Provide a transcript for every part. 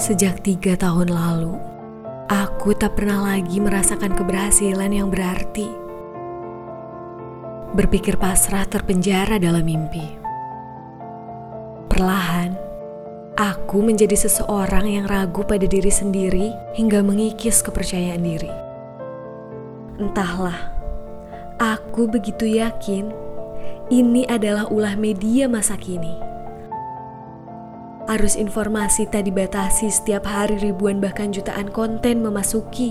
Sejak tiga tahun lalu, aku tak pernah lagi merasakan keberhasilan yang berarti. Berpikir pasrah terpenjara dalam mimpi. Perlahan, aku menjadi seseorang yang ragu pada diri sendiri hingga mengikis kepercayaan diri. Entahlah, aku begitu yakin ini adalah ulah media masa kini Arus informasi tak dibatasi setiap hari ribuan bahkan jutaan konten memasuki.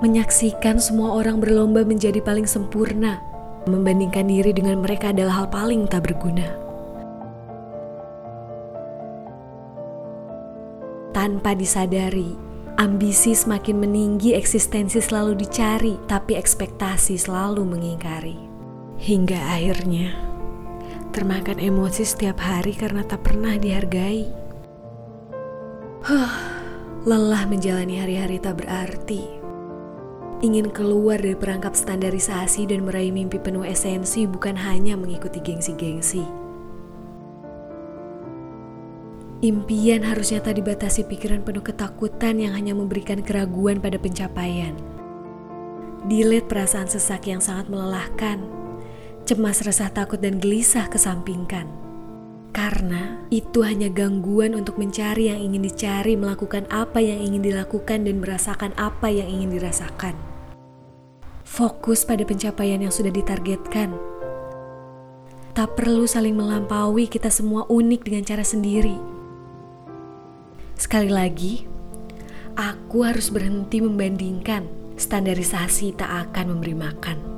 Menyaksikan semua orang berlomba menjadi paling sempurna. Membandingkan diri dengan mereka adalah hal paling tak berguna. Tanpa disadari, ambisi semakin meninggi, eksistensi selalu dicari, tapi ekspektasi selalu mengingkari. Hingga akhirnya termakan emosi setiap hari karena tak pernah dihargai. Huh, lelah menjalani hari-hari tak berarti. Ingin keluar dari perangkap standarisasi dan meraih mimpi penuh esensi bukan hanya mengikuti gengsi-gengsi. Impian harusnya tak dibatasi pikiran penuh ketakutan yang hanya memberikan keraguan pada pencapaian. Delete perasaan sesak yang sangat melelahkan cemas, resah, takut, dan gelisah kesampingkan. Karena itu hanya gangguan untuk mencari yang ingin dicari, melakukan apa yang ingin dilakukan, dan merasakan apa yang ingin dirasakan. Fokus pada pencapaian yang sudah ditargetkan. Tak perlu saling melampaui, kita semua unik dengan cara sendiri. Sekali lagi, aku harus berhenti membandingkan. Standarisasi tak akan memberi makan.